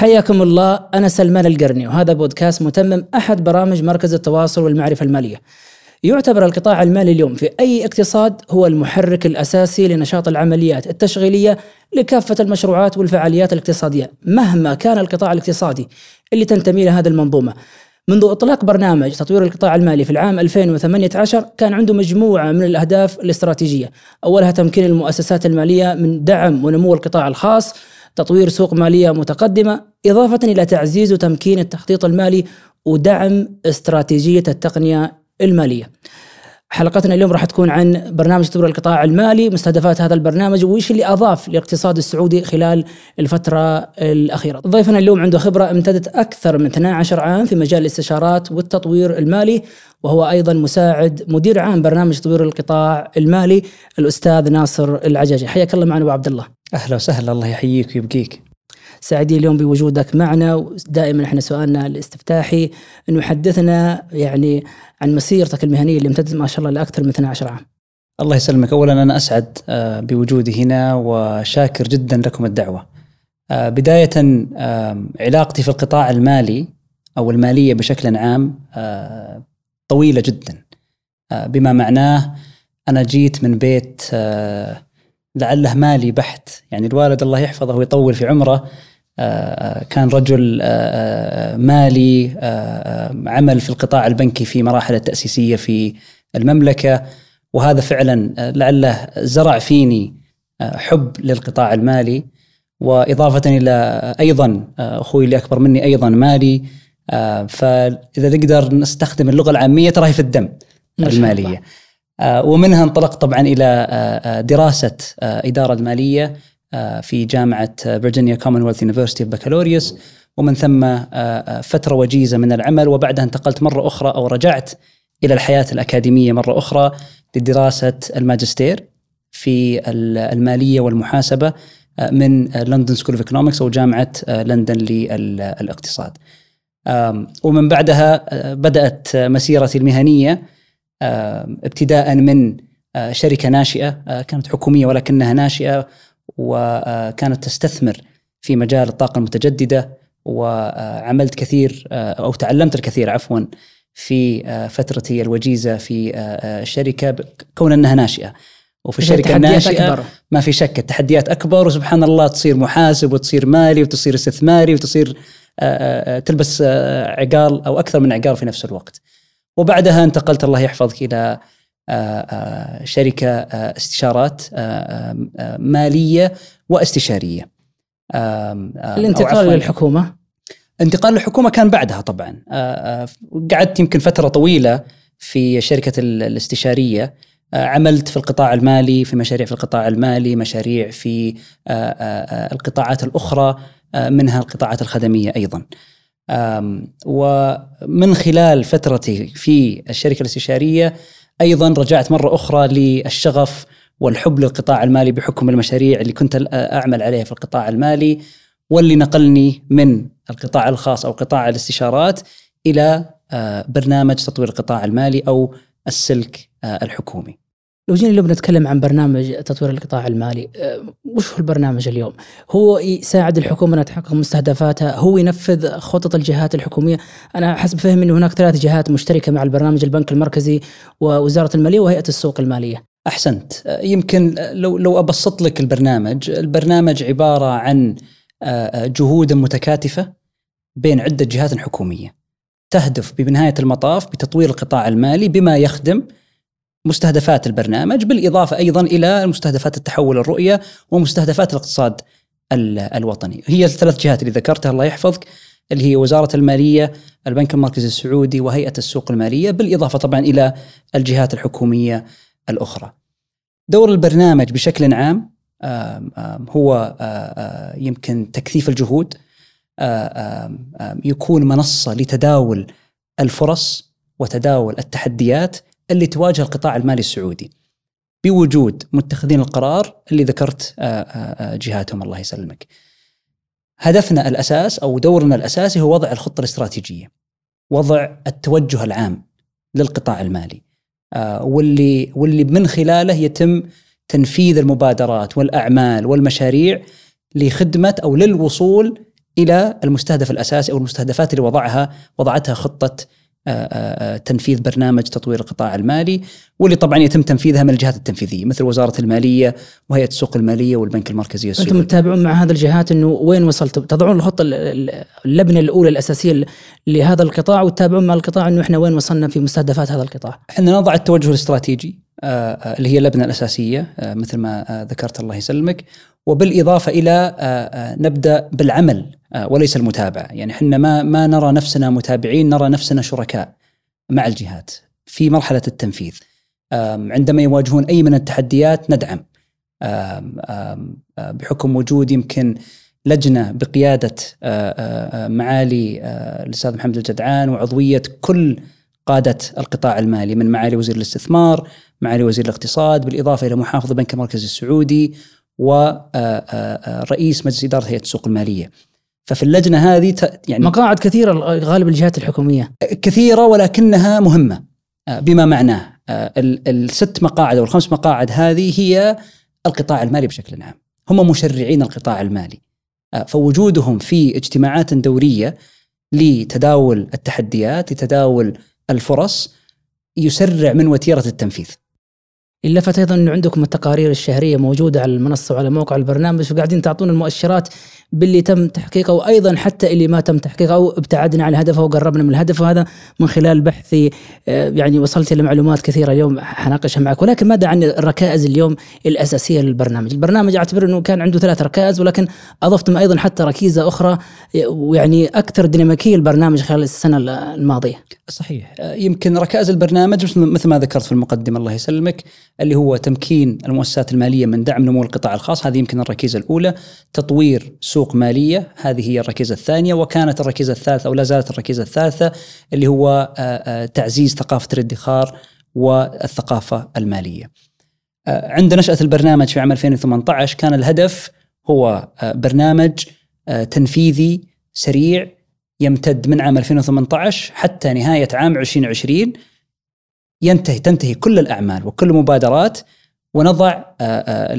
حياكم الله أنا سلمان القرني وهذا بودكاست متمم أحد برامج مركز التواصل والمعرفة المالية. يعتبر القطاع المالي اليوم في أي اقتصاد هو المحرك الأساسي لنشاط العمليات التشغيلية لكافة المشروعات والفعاليات الاقتصادية مهما كان القطاع الاقتصادي اللي تنتمي له هذه المنظومة. منذ إطلاق برنامج تطوير القطاع المالي في العام 2018 كان عنده مجموعة من الأهداف الاستراتيجية. أولها تمكين المؤسسات المالية من دعم ونمو القطاع الخاص تطوير سوق مالية متقدمة إضافة إلى تعزيز وتمكين التخطيط المالي ودعم استراتيجية التقنية المالية. حلقتنا اليوم راح تكون عن برنامج تطوير القطاع المالي مستهدفات هذا البرنامج وإيش اللي أضاف للاقتصاد السعودي خلال الفترة الأخيرة. ضيفنا اليوم عنده خبرة امتدت أكثر من 12 عام في مجال الاستشارات والتطوير المالي وهو أيضا مساعد مدير عام برنامج تطوير القطاع المالي الأستاذ ناصر العجاجي. حياك الله معنا أبو عبد الله. أهلا وسهلا الله يحييك ويبقيك. سعيدين اليوم بوجودك معنا ودائما إحنا سؤالنا الاستفتاحي انه حدثنا يعني عن مسيرتك المهنية اللي امتدت ما شاء الله لأكثر من 12 عام. الله يسلمك اولا أنا أسعد آه، بوجودي هنا وشاكر جدا لكم الدعوة. آه، بداية علاقتي في القطاع المالي أو المالية بشكل عام آه، طويلة جدا. بما معناه أنا جيت من بيت لعله مالي بحت يعني الوالد الله يحفظه ويطول في عمره كان رجل آه، آه، مالي عمل في القطاع البنكي في مراحل التأسيسية في المملكة. وهذا فعلا لعله زرع فيني حب للقطاع المالي. وإضافة إلى أيضا أخوي اللي أكبر مني أيضا مالي. فإذا نقدر نستخدم اللغة العامية ترى هي في الدم المالية. ومنها انطلقت طبعا إلى دراسة إدارة المالية. آه، في جامعة Virginia Commonwealth University بكالوريوس ومن ثم آه، آه، فترة وجيزة من العمل وبعدها انتقلت مرة أخرى أو رجعت إلى الحياة الأكاديمية مرة أخرى لدراسة الماجستير في المالية والمحاسبة من London School of Economics أو جامعة لندن للإقتصاد. ومن بعدها بدأت مسيرتي المهنية ابتداء من شركة ناشئة كانت حكومية ولكنها ناشئة وكانت تستثمر في مجال الطاقة المتجددة وعملت كثير أو تعلمت الكثير عفوا في فترتي الوجيزة في الشركة كون أنها ناشئة وفي الشركة الناشئة أكبر. ما في شك التحديات أكبر وسبحان الله تصير محاسب وتصير مالي وتصير استثماري وتصير تلبس عقال أو أكثر من عقال في نفس الوقت وبعدها انتقلت الله يحفظك إلى آه، آه، شركة آه، استشارات مالية واستشارية. الانتقال للحكومة؟ انتقال للحكومة كان بعدها طبعا. قعدت يمكن فترة طويلة في شركة الاستشارية. عملت في القطاع المالي في مشاريع في القطاع المالي مشاريع في القطاعات الأخرى منها القطاعات الخدمية أيضا. ومن خلال فترتي في الشركة الاستشارية أيضا رجعت مرة أخرى للشغف والحب للقطاع المالي بحكم المشاريع اللي كنت أعمل عليها في القطاع المالي واللي نقلني من القطاع الخاص أو قطاع الاستشارات إلى آه، برنامج تطوير القطاع المالي أو السلك آه، الحكومي. لو جينا اليوم نتكلم عن برنامج تطوير القطاع المالي آه، وش هو البرنامج اليوم؟ هو يساعد الحكومة إنها تحقق مستهدفاتها هو ينفذ خطط الجهات الحكومية. أنا حسب فهمي انه هناك ثلاث جهات مشتركة مع البرنامج البنك المركزي ووزارة المالية وهيئة السوق المالية. أحسنت. آه، يمكن لو لو أبسط لك البرنامج. البرنامج عبارة عن آه، جهود متكاتفة بين عدة جهات حكومية تهدف بنهاية المطاف بتطوير القطاع المالي بما يخدم مستهدفات البرنامج بالإضافة أيضا إلى مستهدفات التحول الرؤية ومستهدفات الاقتصاد الوطني. هي الثلاث جهات اللي ذكرتها الله يحفظك اللي هي وزارة المالية البنك المركزي السعودي وهيئة السوق المالية بالإضافة طبعا إلى الجهات الحكومية الأخرى. دور البرنامج بشكل عام هو يمكن تكثيف الجهود يكون منصة لتداول الفرص وتداول التحديات اللي تواجه القطاع المالي السعودي بوجود متخذين القرار اللي ذكرت آه، آه، آه، جهاتهم الله يسلمك. هدفنا الأساس أو دورنا الأساسي هو وضع الخطة الاستراتيجية. وضع التوجه العام للقطاع المالي. واللي واللي من خلاله يتم تنفيذ المبادرات والأعمال والمشاريع لخدمة أو للوصول إلى المستهدف الأساسي أو المستهدفات اللي وضعها وضعتها خطة تنفيذ برنامج تطوير القطاع المالي واللي طبعا يتم تنفيذها من الجهات التنفيذية مثل وزارة المالية وهيئة السوق المالية والبنك المركزي السعودي. أنتم تتابعون مع هذه الجهات إنه وين وصلتوا؟ تضعون الخطة اللبنة الأولى الأساسية لهذا القطاع وتتابعون مع القطاع إنه إحنا وين وصلنا في مستهدفات هذا القطاع. إحنا نضع التوجه الاستراتيجي اللي هي اللبنة الأساسية مثل ما ذكرت الله يسلمك وبالإضافة إلى نبدأ بالعمل آه، وليس المتابعة، يعني إحنا ما ما نرى نفسنا متابعين، نرى نفسنا شركاء مع الجهات في مرحلة التنفيذ. عندما يواجهون أي من التحديات ندعم. آه، بحكم وجود يمكن لجنة بقيادة آه، معالي الأستاذ محمد الجدعان وعضوية كل قادة القطاع المالي من معالي وزير الاستثمار، معالي وزير الاقتصاد، بالإضافة إلى محافظ البنك المركزي السعودي ورئيس مجلس إدارة هيئة السوق المالية. ففي اللجنة هذه يعني مقاعد كثيرة غالب الجهات الحكومية. كثيرة ولكنها مهمة آه، بما معناه. آه، الست مقاعد أو الخمس مقاعد هذه هي القطاع المالي بشكل عام. هم مشرعين القطاع المالي. آه، فوجودهم في اجتماعات دورية لتداول التحديات لتداول الفرص يسرع من وتيرة التنفيذ. لفت أيضا انه عندكم التقارير الشهرية موجودة على المنصة وعلى موقع البرنامج وقاعدين تعطون المؤشرات باللي تم تحقيقه وأيضا حتى اللي ما تم تحقيقه أو ابتعدنا عن الهدف وقربنا من الهدف وهذا من خلال بحثي آه، يعني وصلت إلى معلومات كثيرة اليوم حناقشها معك ولكن ماذا عن الركائز اليوم الأساسية للبرنامج؟ البرنامج أعتبر إنه كان عنده ثلاث ركائز ولكن أضفتم أيضا حتى ركيزة أخرى ويعني أكثر ديناميكية البرنامج خلال السنة الماضية. صحيح آه، يمكن ركائز البرنامج مثل ما ذكرت في المقدمة الله يسلمك اللي هو تمكين المؤسسات المالية من دعم نمو القطاع الخاص. هذه يمكن الركيزة الأولى. تطوير سوق مالية هذه هي الركيزة الثانية. وكانت الركيزة الثالثة أو لا زالت الركيزة الثالثة اللي هو آه، آه، تعزيز ثقافة الادخار والثقافة المالية. عند نشأة البرنامج في عام 2018 كان الهدف هو برنامج تنفيذي سريع يمتد من عام 2018 حتى نهاية عام 2020 ينتهي تنتهي كل الأعمال وكل المبادرات ونضع آه، آه،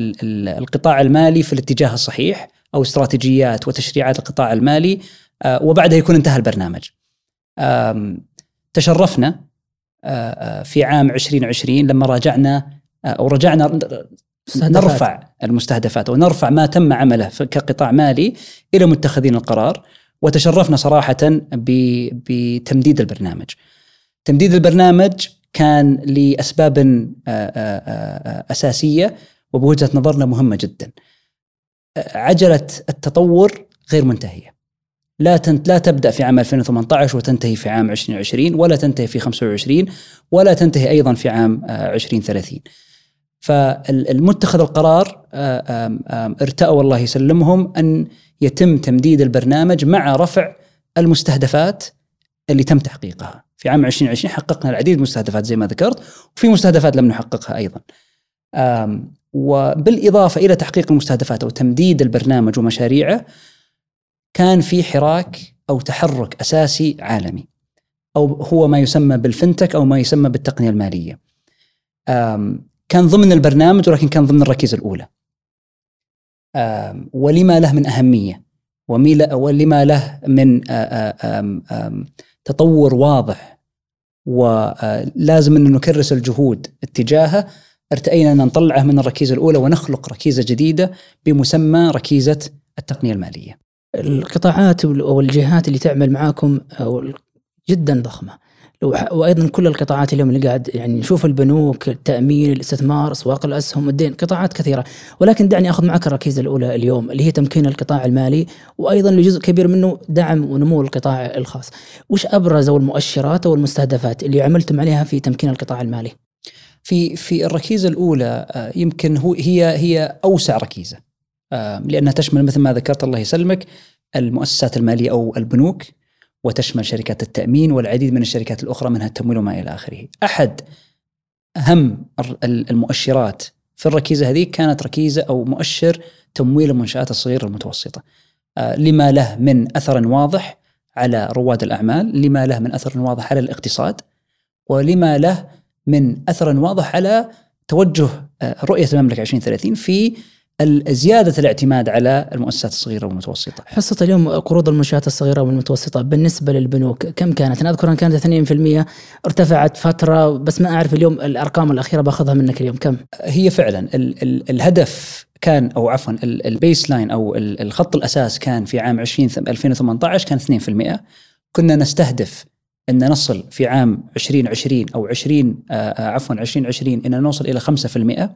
القطاع المالي في الاتجاه الصحيح أو استراتيجيات وتشريعات القطاع المالي آه، وبعدها يكون انتهى البرنامج. تشرفنا في عام 2020 لما راجعنا أو رجعنا نرفع المستهدفات ونرفع ما تم عمله كقطاع مالي إلى متخذين القرار وتشرفنا صراحة بتمديد البرنامج. تمديد البرنامج كان لأسباب آه، آه، آه، أساسية وبوجهة نظرنا مهمة جدا. عجلة التطور غير منتهية. لا تنت لا تبدأ في عام 2018 وتنتهي في عام 2020 ولا تنتهي في 25 ولا تنتهي أيضا في عام 2030. فالمتخذ القرار ارتأوا الله يسلمهم أن يتم تمديد البرنامج مع رفع المستهدفات اللي تم تحقيقها. في عام 2020 حققنا العديد من المستهدفات زي ما ذكرت وفي مستهدفات لم نحققها أيضا. وبالإضافة إلى تحقيق المستهدفات أو تمديد البرنامج ومشاريعه كان في حراك أو تحرك أساسي عالمي أو هو ما يسمى بالفنتك أو ما يسمى بالتقنية المالية. كان ضمن البرنامج ولكن كان ضمن الركيزة الأولى. ولما له من أهمية ولما له من تطور واضح ولازم أن نكرس الجهود اتجاهه. ارتأينا أن نطلعه من الركيزة الأولى ونخلق ركيزة جديدة بمسمى ركيزة التقنية المالية. القطاعات والجهات اللي تعمل معاكم جدا ضخمة. وأيضا كل القطاعات اليوم اللي قاعد يعني نشوف البنوك، التأمين، الاستثمار، أسواق الأسهم، الدين، قطاعات كثيرة، ولكن دعني أخذ معك الركيزة الأولى اليوم اللي هي تمكين القطاع المالي وأيضا لجزء كبير منه دعم ونمو القطاع الخاص. وش أبرز أو المؤشرات أو المستهدفات اللي عملتم عليها في تمكين القطاع المالي؟ في في الركيزة الأولى آه، يمكن هو هي هي أوسع ركيزة آه، لأنها تشمل مثل ما ذكرت الله يسلمك المؤسسات المالية أو البنوك وتشمل شركات التأمين والعديد من الشركات الأخرى منها التمويل وما إلى آخره. أحد أهم المؤشرات في الركيزة هذه كانت ركيزة أو مؤشر تمويل المنشآت الصغيرة المتوسطة. آه، لما له من أثر واضح على رواد الأعمال لما له من أثر واضح على الاقتصاد ولما له من أثر واضح على توجه آه، رؤية المملكة 2030 في زيادة الاعتماد على المؤسسات الصغيرة والمتوسطة. حصة اليوم قروض المنشآت الصغيرة والمتوسطة بالنسبة للبنوك كم كانت؟ أنا أذكر أن كانت 2% ارتفعت فترة بس ما أعرف اليوم الأرقام الأخيرة باخذها منك اليوم كم؟ هي فعلا ال ال الهدف كان أو عفوا ال baseline أو الخط الأساس كان في عام 20 2018 كان 2% كنا نستهدف أن نصل في عام 2020 أو 20 آه، آه، عفوا 2020 ان نوصل إلى 5%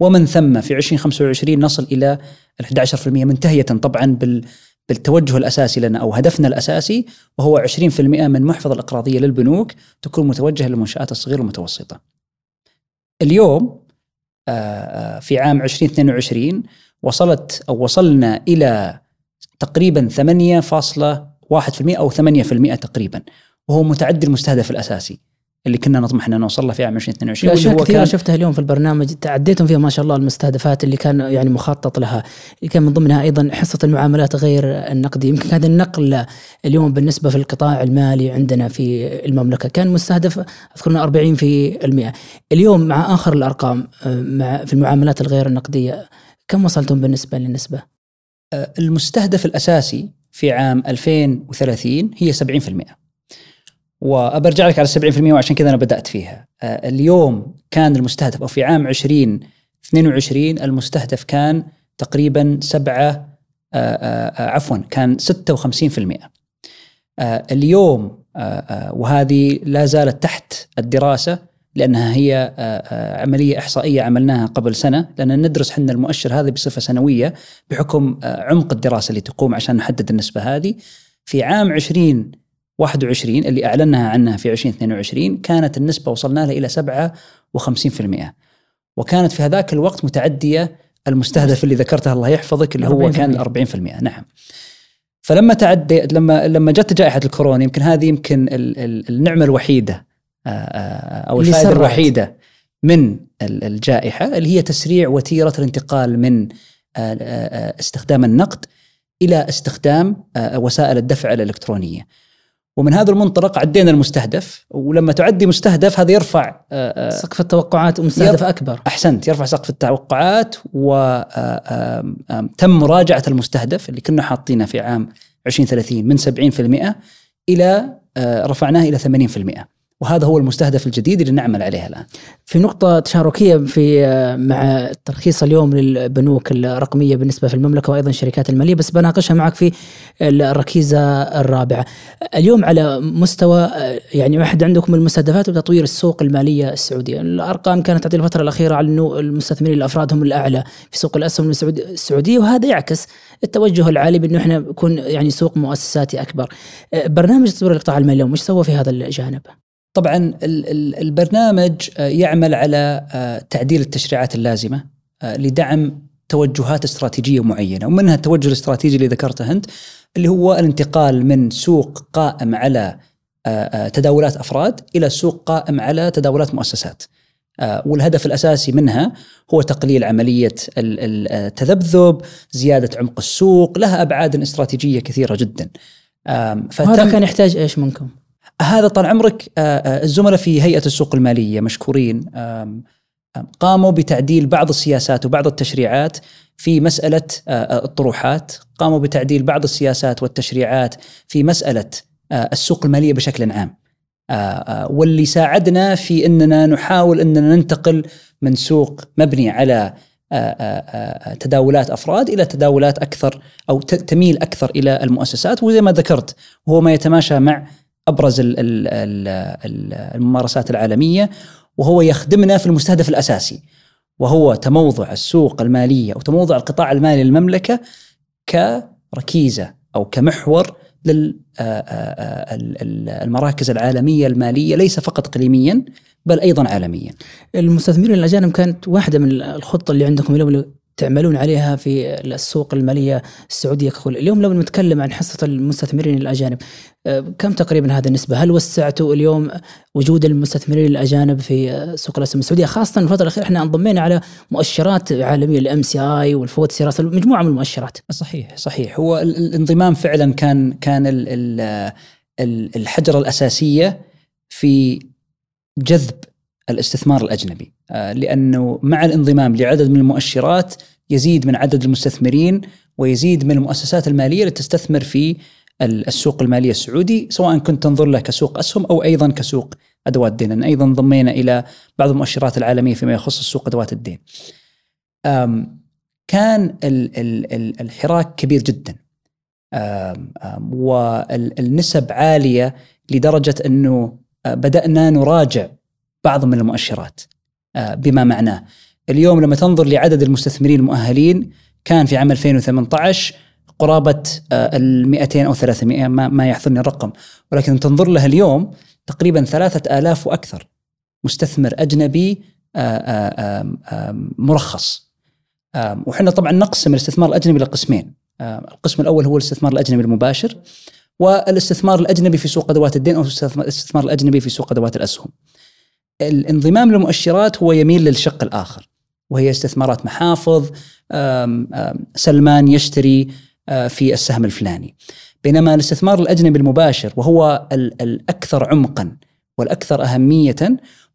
ومن ثم في 2025 نصل إلى 11% منتهية طبعا بال بالتوجه الأساسي لنا أو هدفنا الأساسي وهو 20% من محفظة الإقراضية للبنوك تكون متوجهة للمنشآت الصغيرة والمتوسطة. اليوم آه، في عام 2022 وصلت أو وصلنا إلى تقريبا 8.1% أو 8% تقريبا وهو متعدي المستهدف الأساسي اللي كنا نطمح ان نوصل له في عام 2022 اشياء كثيره كان شفتها اليوم في البرنامج تعديتم فيها ما شاء الله المستهدفات اللي كان يعني مخطط لها. اللي كان من ضمنها أيضا حصة المعاملات غير النقديه يمكن هذا النقل اليوم بالنسبة في القطاع المالي عندنا في المملكة كان مستهدف أذكر 40 في المئة. اليوم مع آخر الأرقام مع في المعاملات الغير النقدية كم وصلتم بالنسبة للنسبة؟ المستهدف الأساسي في عام 2030 هي 70% وابرجع لك على 70% وعشان كذا أنا بدأت فيها. آه، اليوم كان المستهدف أو في عام 2022 المستهدف كان تقريبا 7 آه، آه، عفوا كان 56%. اليوم وهذه لا زالت تحت الدراسة لأنها هي عملية إحصائية عملناها قبل سنة لأن ندرس حنا المؤشر هذا بصفة سنوية بحكم عمق الدراسة اللي تقوم عشان نحدد النسبة هذه. في عام 20 21 اللي أعلنها عنها في 2022 كانت النسبة وصلنا لها إلى 57% وكانت في هذاك الوقت متعدية المستهدف اللي ذكرته الله يحفظك اللي هو كان 40% نعم. فلما تعدي لما لما جت جائحة الكورونا يمكن هذه يمكن النعمة الوحيدة آه، آه، أو الفائدة الوحيدة من الجائحة اللي هي تسريع وتيرة الانتقال من آه، استخدام النقد إلى استخدام وسائل الدفع الإلكترونية. ومن هذا المنطلق عدينا المستهدف ولما تعدي مستهدف هذا يرفع آه، آه، سقف التوقعات ومستهدف أكبر. أحسنت يرفع سقف التوقعات وتم آه، مراجعة المستهدف اللي كنا حاطينه في عام 2030 من 70% إلى رفعناه إلى 80% وهذا هو المستهدف الجديد اللي نعمل عليه الآن. في نقطة تشاركية في مع ترخيص اليوم للبنوك الرقمية بالنسبة في المملكة وأيضا الشركات المالية بس بناقشها معك في الركيزة الرابعة. اليوم على مستوى يعني واحد عندكم المستهدفات وتطوير السوق المالية السعودية، الأرقام كانت تعطي الفترة الأخيرة على انه المستثمرين الافراد هم الأعلى في سوق الأسهم السعودية وهذا يعكس التوجه العالي بأنه إحنا نكون يعني سوق مؤسساتي أكبر. برنامج تطوير القطاع المالي اليوم وش سوى في هذا الجانب؟ طبعا البرنامج آه، يعمل على آه، تعديل التشريعات اللازمة آه، لدعم توجهات استراتيجية معينة ومنها التوجه الاستراتيجي اللي ذكرته أنت اللي هو الانتقال من سوق قائم على تداولات أفراد إلى سوق قائم على تداولات مؤسسات. والهدف الأساسي منها هو تقليل عملية التذبذب، زيادة عمق السوق، لها أبعاد استراتيجية كثيرة جدا. هذا كان يحتاج إيش منكم؟ هذا طال عمرك آه، آه، الزملاء في هيئة السوق المالية مشكورين. قاموا بتعديل بعض السياسات وبعض التشريعات في مسألة آه، الطروحات، قاموا بتعديل بعض السياسات والتشريعات في مسألة السوق المالية بشكل عام. واللي ساعدنا في إننا نحاول إننا ننتقل من سوق مبني على تداولات أفراد إلى تداولات أكثر أو تميل أكثر إلى المؤسسات. وزي ما ذكرت وهو ما يتماشى مع أبرز الممارسات العالمية وهو يخدمنا في المستهدف الأساسي وهو تموضع السوق المالية أو تموضع القطاع المالي للمملكة كركيزة أو كمحور للمراكز العالمية المالية ليس فقط إقليميا بل أيضا عالميا. المستثمرين الأجانب كانت واحدة من الخطة اللي عندكم اليوم تعملون عليها في السوق المالية السعودية ككل، اليوم لو نتكلم عن حصة المستثمرين الأجانب آه، كم تقريبا هذه النسبة؟ هل وسعتوا اليوم وجود المستثمرين الأجانب في سوق الأسهم السعودية خاصة الفترة الأخيرة إحنا انضمينا على مؤشرات عالمية ال MSCI وال FTSE Russell مجموعة من المؤشرات. صحيح صحيح هو الانضمام فعلا كان كان الحجرة الأساسية في جذب الاستثمار الأجنبي آه، لأنه مع الانضمام لعدد من المؤشرات يزيد من عدد المستثمرين ويزيد من المؤسسات المالية اللي تستثمر في السوق المالي السعودي سواء كنت تنظر له كسوق أسهم أو أيضا كسوق أدوات دين، أيضا ضمينا إلى بعض المؤشرات العالمية فيما يخص السوق أدوات الدين. كان الحراك كبير جدا. والنسب عالية لدرجة أنه بدأنا نراجع بعض من المؤشرات. بما معناه. اليوم لما تنظر لعدد المستثمرين المؤهلين كان في عام 2018 قرابة ال 200 أو 300 ما, ما يحضرني الرقم. ولكن تنظر لها اليوم تقريبا ثلاثة آلاف وأكثر مستثمر أجنبي مرخص. وحنا طبعا نقسم الاستثمار الأجنبي لقسمين. القسم الأول هو الاستثمار الأجنبي المباشر والاستثمار الأجنبي في سوق أدوات الدين أو الاستثمار الأجنبي في سوق أدوات الأسهم. الانضمام للمؤشرات هو يميل للشق الآخر وهي استثمارات محافظ سلمان يشتري في السهم الفلاني. بينما الاستثمار الأجنبي المباشر وهو الأكثر عمقا والأكثر أهمية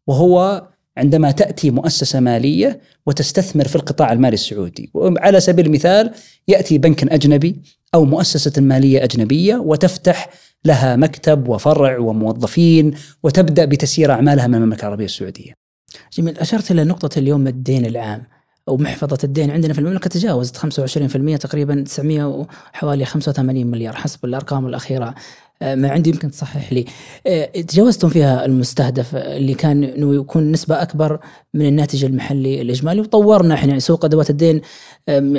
وهو عندما تأتي مؤسسة مالية وتستثمر في القطاع المالي السعودي. وعلى سبيل المثال يأتي بنك أجنبي أو مؤسسة مالية أجنبية وتفتح لها مكتب وفرع وموظفين وتبدأ بتسيير أعمالها من المملكة العربية السعودية. جميل. أشرت إلى نقطة اليوم الدين العام أو محفظة الدين. عندنا في المملكة تجاوزت 25% تقريبا 900 وحوالي 85 مليار حسب الأرقام الأخيرة. ما عندي يمكن تصحح لي. آه، تجاوزتم فيها المستهدف اللي كان إنه يكون نسبة أكبر من الناتج المحلي الإجمالي وطورنا إحنا. سوق أدوات الدين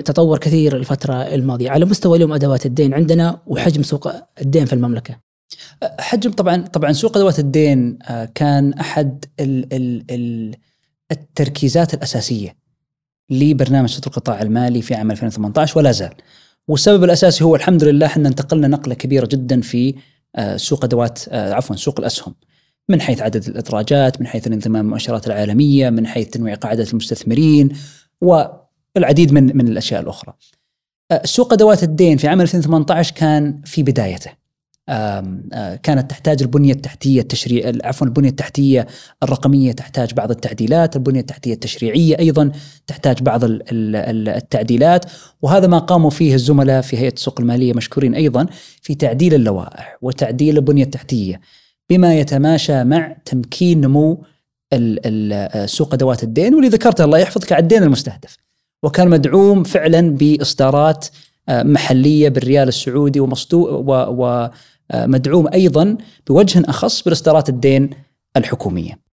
تطور كثير الفترة الماضية. على مستوى اليوم أدوات الدين عندنا وحجم سوق الدين في المملكة؟ حجم طبعا طبعا سوق أدوات الدين آه، كان أحد التركيزات الأساسية لبرنامج ستر القطاع المالي في عام 2018 ولا زال. والسبب الأساسي هو الحمد لله إحنا انتقلنا نقلة كبيرة جدا في آه، سوق أدوات آه، عفوا سوق الأسهم. من حيث عدد الإدراجات من حيث الانضمام المؤشرات العالمية من حيث تنويع قاعدة المستثمرين والعديد من من الأشياء الأخرى. آه، سوق أدوات الدين في عام 2018 كان في بدايته. كانت تحتاج البنية التحتية التشريع عفوا البنية التحتية الرقمية تحتاج بعض التعديلات، البنية التحتية التشريعية أيضا تحتاج بعض التعديلات وهذا ما قاموا فيه الزملاء في هيئة السوق المالية مشكورين أيضا في تعديل اللوائح وتعديل البنية التحتية بما يتماشى مع تمكين نمو سوق أدوات الدين واللي ذكرته الله يحفظك الدين المستهدف. وكان مدعوم فعلا بإصدارات آه، محلية بالريال السعودي ومصدو و, و مدعوم أيضا بوجه أخص باصدارات الدين الحكومية.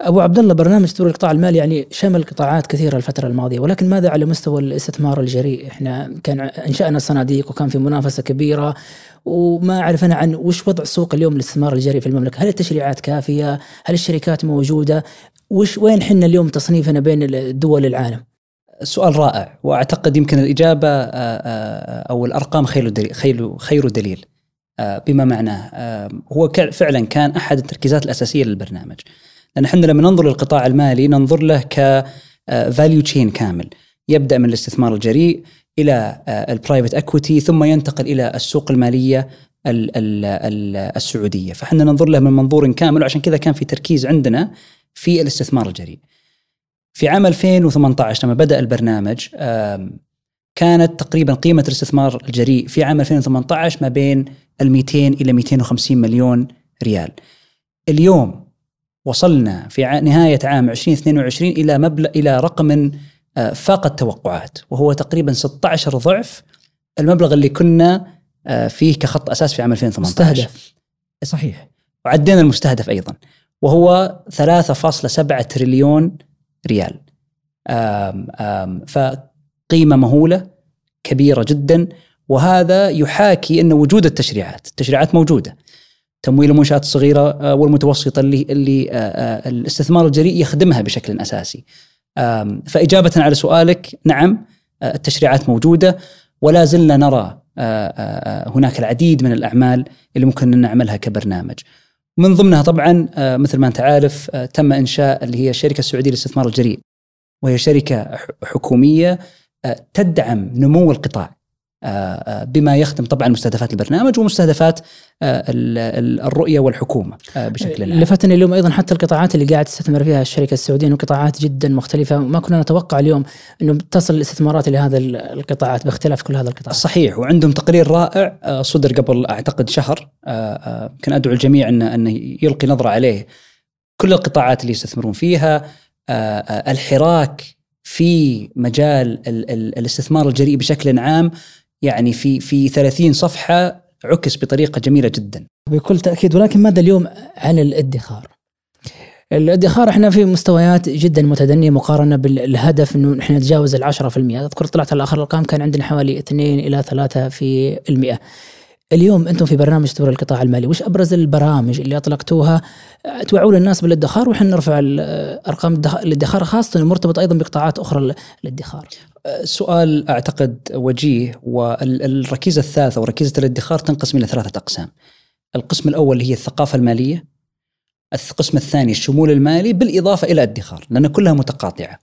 أبو عبد الله برنامج تطوير القطاع المالي يعني شمل قطاعات كثيرة الفترة الماضية ولكن ماذا على مستوى الاستثمار الجريء؟ إحنا كان أنشأنا صناديق وكان في منافسة كبيرة وما اعرف أنا عن وش وضع سوق اليوم للاستثمار الجريء في المملكة؟ هل التشريعات كافية؟ هل الشركات موجودة؟ وش وين حنا اليوم تصنيفنا بين دول العالم؟ سؤال رائع وأعتقد يمكن الإجابة آه، آه، أو الأرقام خير دليل خير دليل آه، بما معناه. هو فعلا كان أحد التركيزات الأساسية للبرنامج. لأن إحنا لما ننظر للقطاع المالي ننظر له ك value chain كامل. يبدأ من الاستثمار الجريء إلى ال private equity ثم ينتقل إلى السوق المالية السعودية. فاحنا ننظر له من منظور كامل وعشان كذا كان في تركيز عندنا في الاستثمار الجريء. في عام 2018 لما بدأ البرنامج كانت تقريبا قيمة الاستثمار الجريء في عام 2018 ما بين ال 200 إلى 250 مليون ريال. اليوم وصلنا في نهاية عام 2022 إلى مبلغ إلى رقم آه، فاق التوقعات وهو تقريبا 16 ضعف المبلغ اللي كنا آه، فيه كخط أساس في عام 2018 مستهدف. صحيح. وعدينا المستهدف أيضا وهو 3.7 تريليون ريال. آم آم فقيمة مهولة كبيرة جدا وهذا يحاكي أن وجود التشريعات التشريعات موجودة. تمويل المنشآت الصغيرة آه، والمتوسطة اللي, اللي آه، آه، الاستثمار الجريء يخدمها بشكل أساسي. فإجابة على سؤالك نعم التشريعات موجودة ولا زلنا نرى هناك العديد من الأعمال اللي ممكن نعملها كبرنامج. من ضمنها طبعا آه، مثل ما أنت عارف آه، تم إنشاء اللي هي الشركة السعوديه للاستثمار الجريء وهي شركة حكومية آه، تدعم نمو القطاع. بما يخدم طبعا مستهدفات البرنامج ومستهدفات الرؤية والحكومة بشكل عام. لفتني اليوم أيضا حتى القطاعات اللي قاعد تستثمر فيها الشركة السعودية قطاعات جدا مختلفة ما كنا نتوقع اليوم إنه تصل الاستثمارات لهذا القطاعات باختلاف كل هذا القطاع. صحيح وعندهم تقرير رائع صدر قبل أعتقد شهر كان أدعو الجميع انه انه يلقي نظرة عليه. كل القطاعات اللي يستثمرون فيها الحراك في مجال ال ال الاستثمار الجريء بشكل عام يعني في في 30 صفحة عكس بطريقة جميلة جدا. بكل تأكيد ولكن ماذا اليوم عن الادخار؟ الادخار إحنا في مستويات جدا متدنية مقارنة بالهدف إنه إحنا نتجاوز ال 10% أذكر طلعت على اخر الارقام كان عندنا حوالي 2 إلى 3 في المئة. اليوم أنتم في برنامج تطوير القطاع المالي، وش أبرز البرامج اللي أطلقتوها توعون الناس بالادخار وحنا نرفع أرقام الادخار خاصة مرتبط أيضا بقطاعات أخرى الادخار. سؤال أعتقد وجيه والركيزة الثالثة وركيزة الادخار تنقسم إلى ثلاثة أقسام. القسم الأول هي الثقافة المالية. القسم الثاني الشمول المالي بالإضافة إلى الادخار لأن كلها متقاطعة.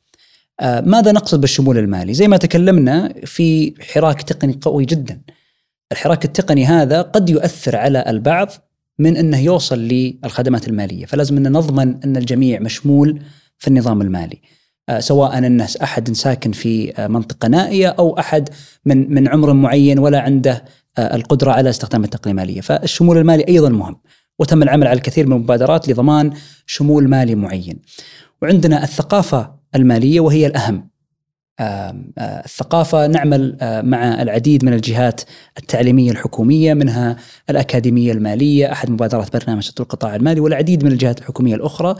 ماذا نقصد بالشمول المالي؟ زي ما تكلمنا في حراك تقني قوي جدا. الحراك التقني هذا قد يؤثر على البعض من أنه يوصل للخدمات المالية، فلازم أن نضمن أن الجميع مشمول في النظام المالي. آه، سواء الناس أحد ساكن في آه، منطقة نائية أو أحد من من عمر معين ولا عنده آه، القدرة على استخدام التقنية المالية، فالشمول المالي أيضا مهم. وتم العمل على الكثير من المبادرات لضمان شمول مالي معين. وعندنا الثقافة المالية وهي الأهم. الثقافة نعمل مع العديد من الجهات التعليمية الحكومية منها الأكاديمية المالية أحد مبادرات برنامج تطوير القطاع المالي والعديد من الجهات الحكومية الأخرى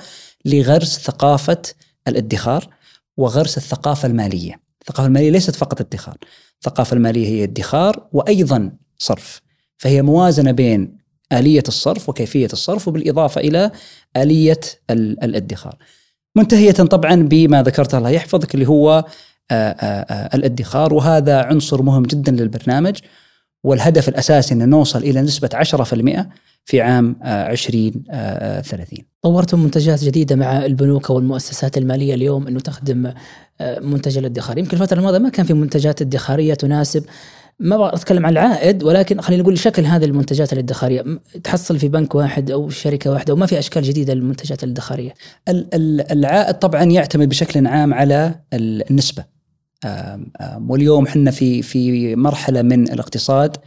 لغرس ثقافة الادخار وغرس الثقافة المالية. الثقافة المالية ليست فقط ادخار. الثقافة المالية هي ادخار وأيضا صرف. فهي موازنة بين آلية الصرف وكيفية الصرف وبالإضافة إلى آلية الادخار. منتهية طبعا بما ذكرته الله يحفظك اللي هو الادخار وهذا عنصر مهم جدا للبرنامج والهدف الأساسي ان نوصل إلى نسبة 10% في عام 2030 طورتم منتجات جديدة مع البنوك والمؤسسات المالية اليوم إنه تخدم منتج الادخار يمكن الفترة الماضية ما كان في منتجات ادخارية تناسب ما أبغى أتكلم عن العائد ولكن خلينا نقول شكل هذه المنتجات الادخارية تحصل في بنك واحد أو شركة واحدة وما في أشكال جديدة للمنتجات الادخارية. العائد طبعا يعتمد بشكل عام على النسبة. واليوم إحنا في في مرحلة من الاقتصاد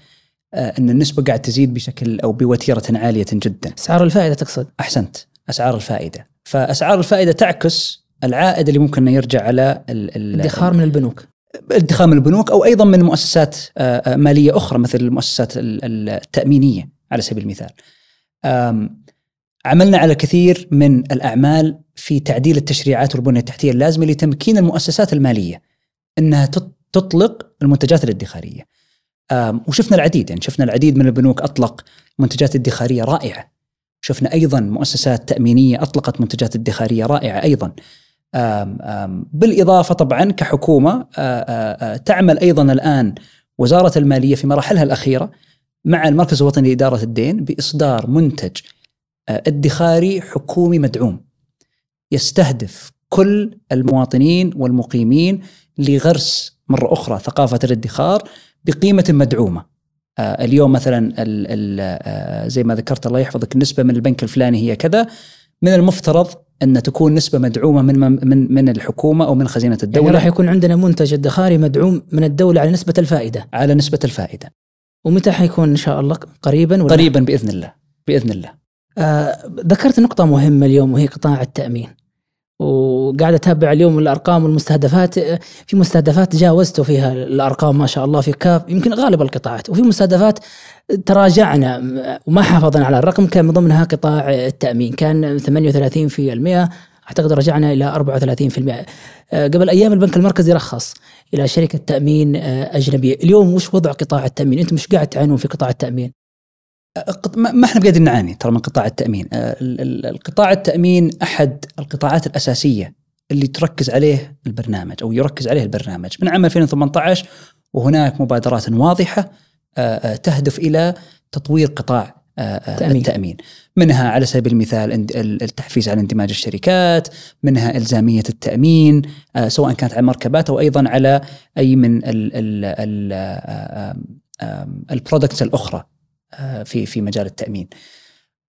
إن النسبة قاعد تزيد بشكل أو بوتيرة عالية جدا. أسعار الفائدة تقصد؟ أحسنت أسعار الفائدة، فأسعار الفائدة تعكس العائد اللي ممكن إنه يرجع على الادخار من البنوك. الادخار من البنوك أو أيضا من مؤسسات مالية أخرى مثل المؤسسات التأمينية على سبيل المثال. عملنا على كثير من الأعمال في تعديل التشريعات والبنيه التحتية اللازمة لتمكين المؤسسات المالية إنها تطلق المنتجات الادخارية. وشفنا العديد يعني شفنا العديد من البنوك أطلق منتجات ادخارية رائعة. شفنا أيضا مؤسسات تأمينية أطلقت منتجات ادخارية رائعة أيضا. آم آم بالإضافة طبعا كحكومة تعمل أيضا الآن وزارة المالية في مراحلها الأخيرة مع المركز الوطني لإدارة الدين بإصدار منتج ادخاري حكومي مدعوم يستهدف كل المواطنين والمقيمين لغرس مرة أخرى ثقافة الادخار بقيمة مدعومة. آه اليوم مثلا ال ال آه زي ما ذكرت الله يحفظك النسبة من البنك الفلاني هي كذا من المفترض أن تكون نسبة مدعومة من من من الحكومة أو من خزينة الدولة. يعني راح يكون عندنا منتج ادخاري مدعوم من الدولة على نسبة الفائدة. على نسبة الفائدة. ومتى حيكون إن شاء الله؟ قريبا ولا؟ قريبا بإذن الله. بإذن الله. آه ذكرت نقطة مهمة اليوم وهي قطاع التأمين. وقاعد أتابع اليوم الأرقام والمستهدفات. في مستهدفات جاوزتوا فيها الأرقام ما شاء الله في كاف يمكن غالب القطاعات. وفي مستهدفات تراجعنا وما حافظنا على الرقم كان من ضمنها قطاع التأمين. كان 38 في المئة أعتقد رجعنا إلى 34 في المئة. قبل أيام البنك المركزي رخص إلى شركة تأمين أجنبية. اليوم وش وضع قطاع التأمين؟ أنتم مش قاعد تعانون في قطاع التأمين؟ ما إحنا بقاعدين نعاني ترى من قطاع التأمين، آه، القطاع التأمين أحد القطاعات الأساسية اللي تركز عليه البرنامج أو يركز عليه البرنامج. من عام 2018 وهناك مبادرات واضحة آه، آه، تهدف إلى تطوير قطاع تأمين. التأمين. منها على سبيل المثال التحفيز على اندماج الشركات منها إلزامية التأمين آه، سواء كانت على المركبات أو أيضا على أي من ال- ال- ال- آم، آم، ال products الأخرى. آه، في في مجال التأمين.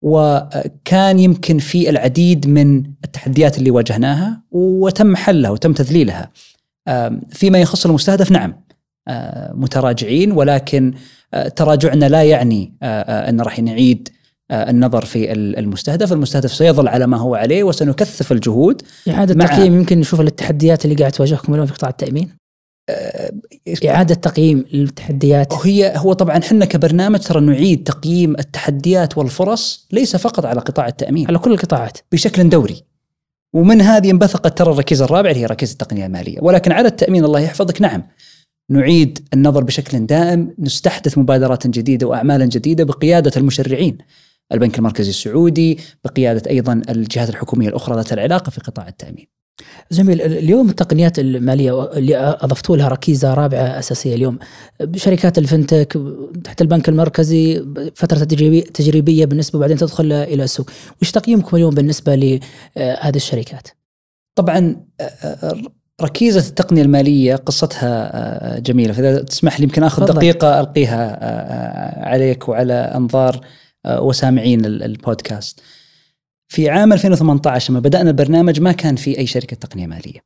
وكان يمكن في العديد من التحديات اللي واجهناها وتم حلها وتم تذليلها. فيما يخص المستهدف نعم. آه، متراجعين ولكن آه، تراجعنا لا يعني آه، آه، أن راح نعيد آه، النظر في ال- المستهدف، المستهدف سيظل على ما هو عليه وسنكثف الجهود مع- تقييم يمكن نشوف التحديات اللي قاعد تواجهكم اليوم في قطاع التأمين؟ آه، إعادة تقييم للتحديات هي هو طبعا إحنا كبرنامج ترى نعيد تقييم التحديات والفرص ليس فقط على قطاع التأمين. على كل القطاعات. بشكل دوري. ومن هذه انبثقت ترى الركيزة الرابعة اللي هي ركيزة التقنية المالية. ولكن على التأمين الله يحفظك. نعم نعيد النظر بشكل دائم نستحدث مبادرات جديدة واعمالا جديدة بقيادة المشرعين. البنك المركزي السعودي بقيادة أيضا الجهات الحكومية الأخرى ذات العلاقة في قطاع التأمين. جميل اليوم التقنيات المالية اللي أضفتوا لها ركيزة رابعة أساسية اليوم شركات الفنتك تحت البنك المركزي فترة تجريبي تجريبية بالنسبة وبعدين تدخل إلى السوق، وش تقييمكم اليوم بالنسبة لهذه الشركات؟ طبعا ركيزة التقنية المالية قصتها جميلة فإذا تسمح لي يمكن آخذ تفضل. دقيقة ألقيها عليك وعلى أنظار وسامعين البودكاست. في عام 2018 لما بدأنا البرنامج ما كان في أي شركة تقنية مالية.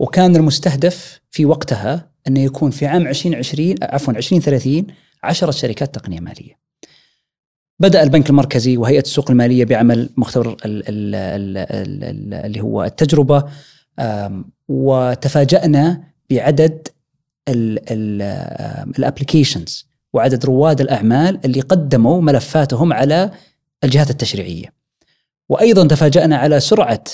وكان المستهدف في وقتها انه يكون في عام 2020 عفوا 2030 10 شركات تقنية مالية. بدأ البنك المركزي وهيئة السوق المالية بعمل مختبر ال ال ال ال اللي هو التجربة وتفاجأنا بعدد الابلكيشنز وعدد رواد الأعمال اللي قدموا ملفاتهم على الجهات التشريعية وأيضا تفاجأنا على سرعة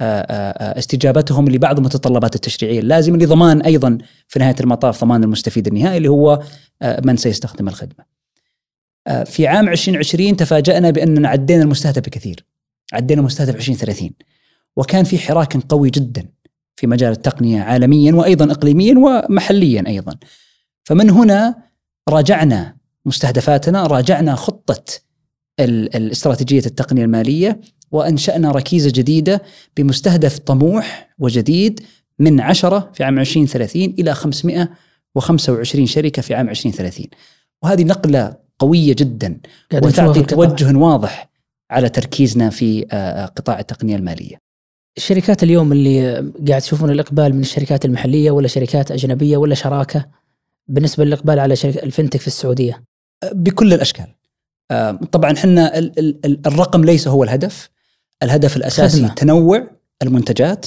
استجابتهم لبعض المتطلبات التشريعية. اللازمة لضمان أيضا في نهاية المطاف ضمان المستفيد النهائي اللي هو من سيستخدم الخدمة. في عام 2020 تفاجأنا بأننا عدينا المستهدف بكثير. عدينا مستهدف 2030 وكان في حراك قوي جدا في مجال التقنية عالميا وأيضا إقليميا ومحليا أيضا. فمن هنا راجعنا مستهدفاتنا راجعنا خطة الاستراتيجية التقنية المالية وأنشأنا ركيزة جديدة بمستهدف طموح وجديد من 10 في عام 2030 إلى 525 شركة في عام 2030 وهذه نقلة قوية جدا وتعطي توجه واضح على تركيزنا في قطاع التقنية المالية. الشركات اليوم اللي قاعد تشوفون الإقبال من الشركات المحلية ولا شركات أجنبية ولا شراكة بالنسبة للإقبال على شركة الفنتك في السعودية؟ بكل الأشكال. طبعا إحنا الرقم ليس هو الهدف. الهدف الأساسي خدمة. تنوع المنتجات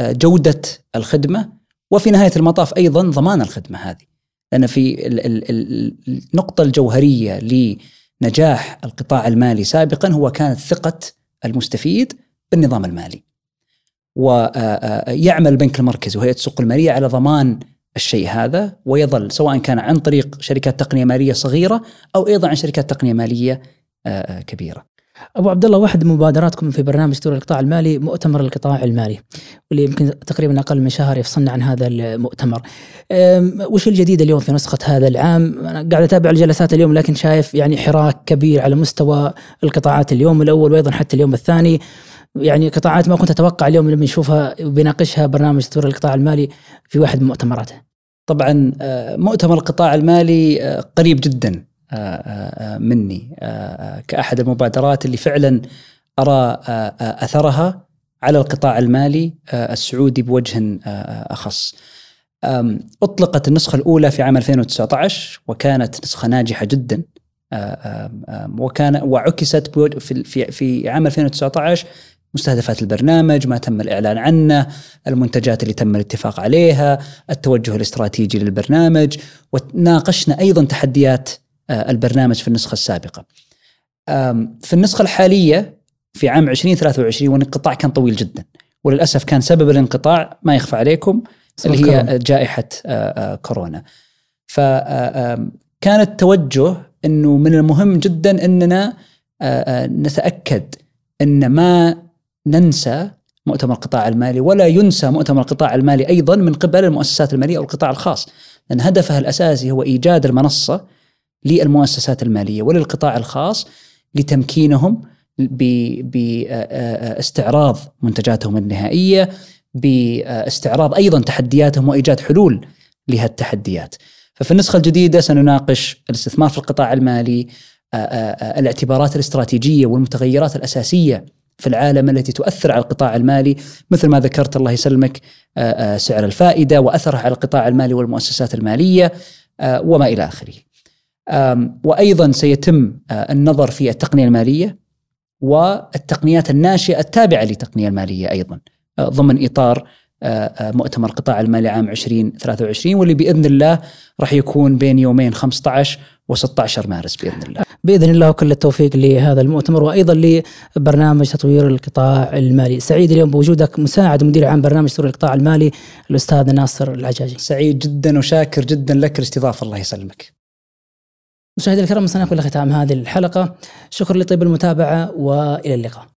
جودة الخدمة وفي نهاية المطاف أيضا ضمان الخدمة هذه. لأن في النقطة الجوهرية لنجاح القطاع المالي سابقا هو كانت ثقة المستفيد بالنظام المالي. ويعمل البنك المركزي وهيئة السوق المالية على ضمان الشيء هذا ويظل سواء كان عن طريق شركات تقنية مالية صغيرة أو أيضا عن شركات تقنية مالية كبيرة. أبو عبد الله واحد مبادراتكم في برنامج دور القطاع المالي مؤتمر القطاع المالي واللي يمكن تقريبا أقل من شهر يفصلنا عن هذا المؤتمر. وش الجديد اليوم في نسخة هذا العام؟ أنا قاعد أتابع الجلسات اليوم لكن شايف يعني حراك كبير على مستوى القطاعات اليوم الأول وأيضا حتى اليوم الثاني. يعني قطاعات ما كنت أتوقع اليوم لما نشوفها وبيناقشها برنامج دور القطاع المالي في واحد من مؤتمراته. طبعا مؤتمر القطاع المالي قريب جدا مني. كأحد المبادرات اللي فعلا أرى أثرها على القطاع المالي السعودي بوجه أخص. أطلقت النسخة الأولى في عام 2019 وكانت نسخة ناجحة جدا. وكان وعكست في في عام 2019 مستهدفات البرنامج ما تم الإعلان عنه المنتجات اللي تم الاتفاق عليها التوجه الاستراتيجي للبرنامج وناقشنا أيضا تحديات البرنامج في النسخة السابقة. في النسخة الحالية في عام 2023 والانقطاع كان طويل جدا. وللأسف كان سبب الانقطاع ما يخفى عليكم اللي هي كورونا. جائحة كورونا. فكان التوجه أنه من المهم جدا أننا نتأكد أن ما ننسى مؤتمر القطاع المالي ولا ينسى مؤتمر القطاع المالي أيضا من قبل المؤسسات المالية أو القطاع الخاص. لأن هدفها الأساسي هو إيجاد المنصة للمؤسسات المالية وللقطاع الخاص لتمكينهم باستعراض منتجاتهم النهائية باستعراض أيضا تحدياتهم وإيجاد حلول لهالتحديات. ففي النسخة الجديدة سنناقش الاستثمار في القطاع المالي الاعتبارات الاستراتيجية والمتغيرات الأساسية في العالم التي تؤثر على القطاع المالي مثل ما ذكرت الله يسلمك سعر الفائدة واثرها على القطاع المالي والمؤسسات المالية وما إلى آخره. وأيضا سيتم النظر في التقنية المالية والتقنيات الناشئة التابعة للتقنية المالية أيضا ضمن إطار مؤتمر القطاع المالي عام 2023 واللي بإذن الله راح يكون بين يومين 15 و16 مارس بإذن الله. بإذن الله وكل التوفيق لهذا المؤتمر وأيضا لبرنامج تطوير القطاع المالي، سعيد اليوم بوجودك مساعد مدير عام برنامج تطوير القطاع المالي الأستاذ ناصر العجاجي. سعيد جدا وشاكر جدا لك الاستضافه الله يسلمك. مشاهدينا الكرام وصلنا كل ختام هذه الحلقة، شكرا لطيب المتابعة وإلى اللقاء.